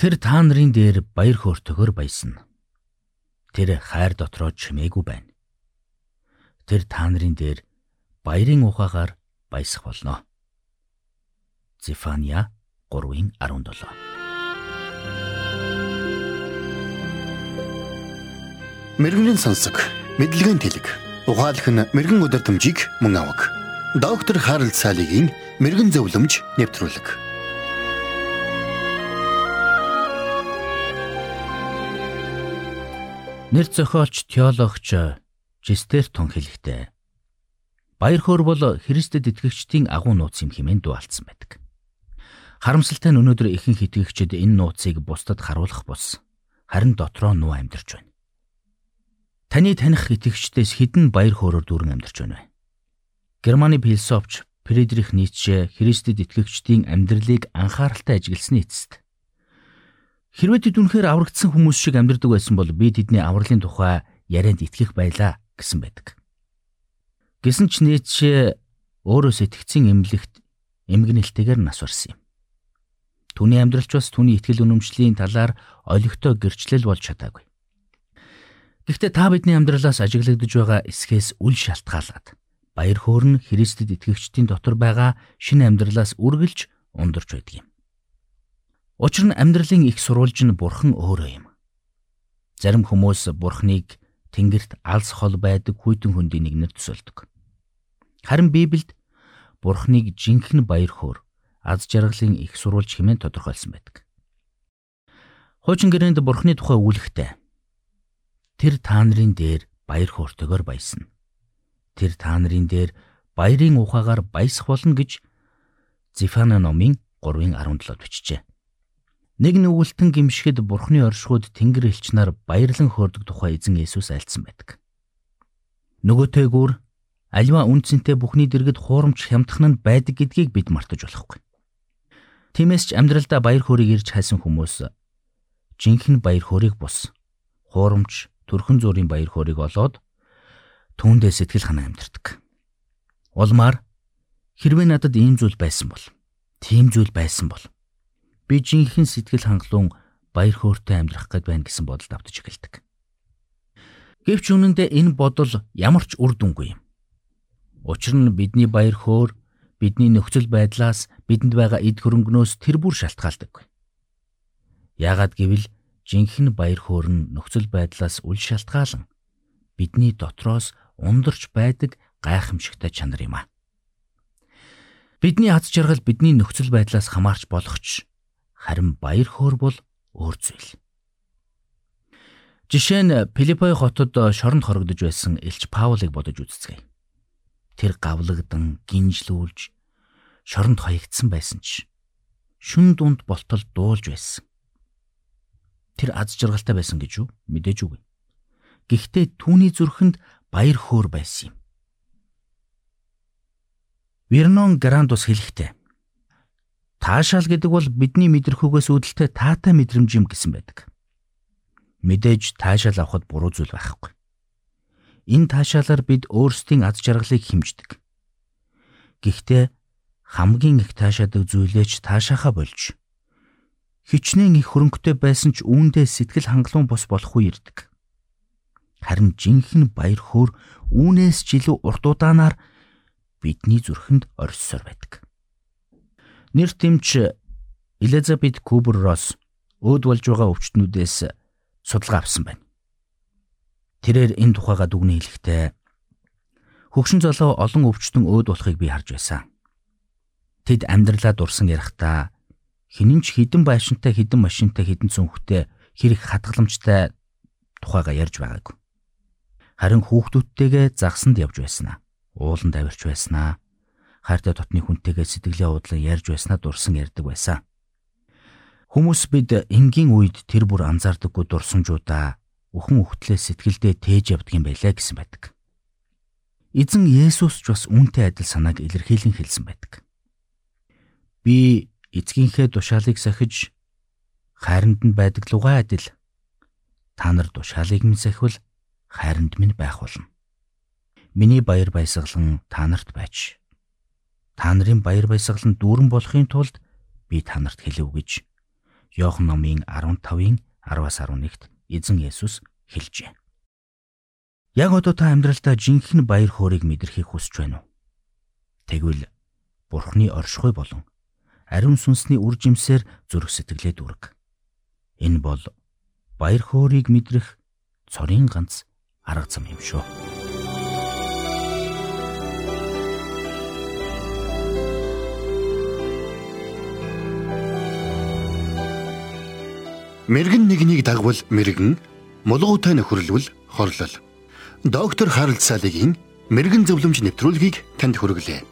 Тэр та нарын дээр баяр хөөртөгөр баясна. Тэр хайр дотроо чимээгүй байна. Тэр та нарын дээр баярын ухаагаар баясах болно. Зефания 3:17 Мэргэний сонсог, мэдлэгийн тэлэг. Ухаалх нь мэрэгэн өдөр төмжийг мөн авах. Доктор Харалт цаалогийн мэрэгэн зөвлөмж нэвтрүүлэг. Нэр зохиолч теологч Жестертон хэлэхдээ Баяр хөөр бол Христэд итгэгчдийн агуу нууц юм хэмээн дуалцсан байдаг. Харамсалтай нь өнөөдөр ихэнх итгэгчид энэ нууцыг бусдад харуулах бус харин дотроо нуу амьдарч байна. Таны таних итгэгчдээс хідэн баяр хөөрөөр дүүрэн амьдарч байна вэ? Германы философч Фридрих Ницше Христэд итгэгчдийн амьдралыг анхааралтай ажигласны эцэст Хэрвээ тэд үнэхээр аврагдсан хүмүүс шиг амьдардаг байсан бол би тэдний авралын тухай ярианд итгэх байлаа гэсэн байдаг. Гэсэн ч Ницше өөрөө сэтгцийн эмнэлэгт эмгэнэлтэйгээр нас барсан юм. Түүний амьдралч бас түүний итгэл үнэмшлийн талаар олигтой гэрчлэл болж чадаагүй. Гэхдээ та бидний амьдралаас ажиглагдж байгаа эсхээс үл шалтгаалаад баяр хөөр нь Христэд итгэгчдийн дотор байгаа шинэ амьдралаас үргэлж ундарч байдаг юм. Учир нь амьдралын их сурвалж нь бурхан өөрөө юм. Зарим хүмүүс бурханыг тэнгэрт алс хол байдаг хүйтэн хөндийн нэгнэр төсөөлдөг. Харин Библиэд бурханыг жинхэнэ баяр хөөр аз жаргалын их сурвалж хэмээн тодорхойлсон байдаг. Хуучин гэрээнд бурхны тухай үлэхтэй Тэр та нарын дээр баяр хөөртэйгээр баясна. Тэр та нарын дээр баярын ухаагаар баясах болно гэж Зефана номын 3:17-д бичжээ. Нэг нүгэлтэн гимшгэд бурхны оршихуйд тэнгэр элч нар баярлан хөөрдөг тухай эзэн Есүс альцсан байдаг. Нөгөөтэйгүр альва үнцэнтэй бүхний дэргэд хуурамч хямдхан нь байдаг гэдгийг бид мартаж болохгүй. Тиймээс ч амьдралдаа баяр хөөргийг ирж хайсан хүмүүс жинхэнэ баяр хөөргийг бус хуурамч төрхөн зүрийн баяр хөөргийг олоод түүндээ сэтгэл ханаа амьдэрдэг. Улмаар хэрвээ надад ийм зүйл байсан бол тийм зүйл байсан бол би жинхэнэ сэтгэл хангалуун баяр хөөртэй амьдрах гээд байна гэсэн бодолд автаж эхэлдэг. Гэвч үнэндээ энэ бодол ямар ч үр дүнгүй юм. Учир нь бидний баяр хөөр бидний нөхцөл байдлаас бидэнд байгаа эд хөрөнгнөөс тэр бүр шалтгаалдаг. Яагад гэвэл жинхэнэ баяр хөөр нь нөхцөл байдлаас үл шалтгаалan бидний дотроос ундарч байдаг гайхамшигтай чанар юм а. Бидний аз жаргал бидний нөхцөл байдлаас хамаарч болох ч харин баяр хөөр бол өөр зүйл. Жишээ нь Филиппой хотод шоронд хорогдож байсан Элч Паулыг бодож үзцгээе. Тэр гавлагдан гинжлүүлж шоронд хаягдсан байсан ч шүн дунд болтол дуулж байсан тэр аз жаргалтай байсан гэж юу? Мэдээж үгүй. Гэхдээ түүний зүрхэнд баяр хөөр байсан юм. Вернон Грандус хэлэхдээ таашаал гэдэг бол бидний мэдрэхүйгээс үүдэлтэй таатай мэдрэмж юм гэсэн байдаг. Мэдээж таашаал авахд буруу зүйл байхгүй. Энэ таашаалаар бид өөрсдийн аз жаргалыг хэмждэг. Гэхдээ хамгийн их таашаадаг зүйлээч таашаахаа болж хичнээн их хөрөнгөтэй байсан ч үүндээ сэтгэл хангалуун бос болох үе ирдэг. Харин жинхэнэ баяр хөөр үүнээс ч илүү урт удаанаар бидний зүрхэнд оршсоор байдаг. Нэр тэмч Элизабет Кубер Росс өөд болж байгаа өвчтнүүдээс судалгаа авсан байна. Тэрээр энэ тухайга дүгнэн хэлэхдээ хөгшин золоо олон өвчтөн өөд болохыг би харж байсан. Тэд амьдралаа дурсан ярихдаа хинэн ч хідэн байшинтай хідэн машинтай хідэн цүнхтэй хэрэг хадгаламжтай тухайга ярьж байгаагүй. Харин хүүхдүүдтэйгээ загсанд явж байснаа. Ууланд авирч байснаа. Хайртай дотны хүнтэйгээ сэтгэлээ уудлан ярьж байснаа дурсан ярьдаг байсан. Хүмүүс бид энгийн үед тэр бүр анзаардаггүй дурсамжуудаа өхөн өгтлээ сэтгэлдээ тээж явдаг юм байлаа гэсэн байдаг. Эзэн Есүс ч бас үүнтэй адил санааг илэрхийлэн хэлсэн байдаг. Би эцгийнхээ тушаалыг сахиж хайранд нь байдаг лугай адил та нар тушаалыг минь сахивал хайранд минь байх болно. Миний баяр баясгалан та нарт байж. Та нарын баяр баясгалан дүүрэн болохын тулд би та нарт хэлэв гэж Иохан номын 15-ын 10-аас 11-д эзэн Есүс хэлжээ. Яг одоо та амьдралдаа жинхэнэ баяр хөөргийг мэдрэхийг хүсэж байна уу? Тэгвэл Бурхны оршихуй болон ариун сүнсний үр жимсээр зүрх сэтгэлээ дүрг. Энэ бол баяр хөөргийг мэдрэх цорын ганц арга зам юм шүү. Мэргэн нэгнийг дагвал мэргэн, мулгуутай нөхөрлөл хорлол. Доктор Харалт Салигийн мэрэгэн зөвлөмж нэвтрүүлгийг танд хүргэлээ.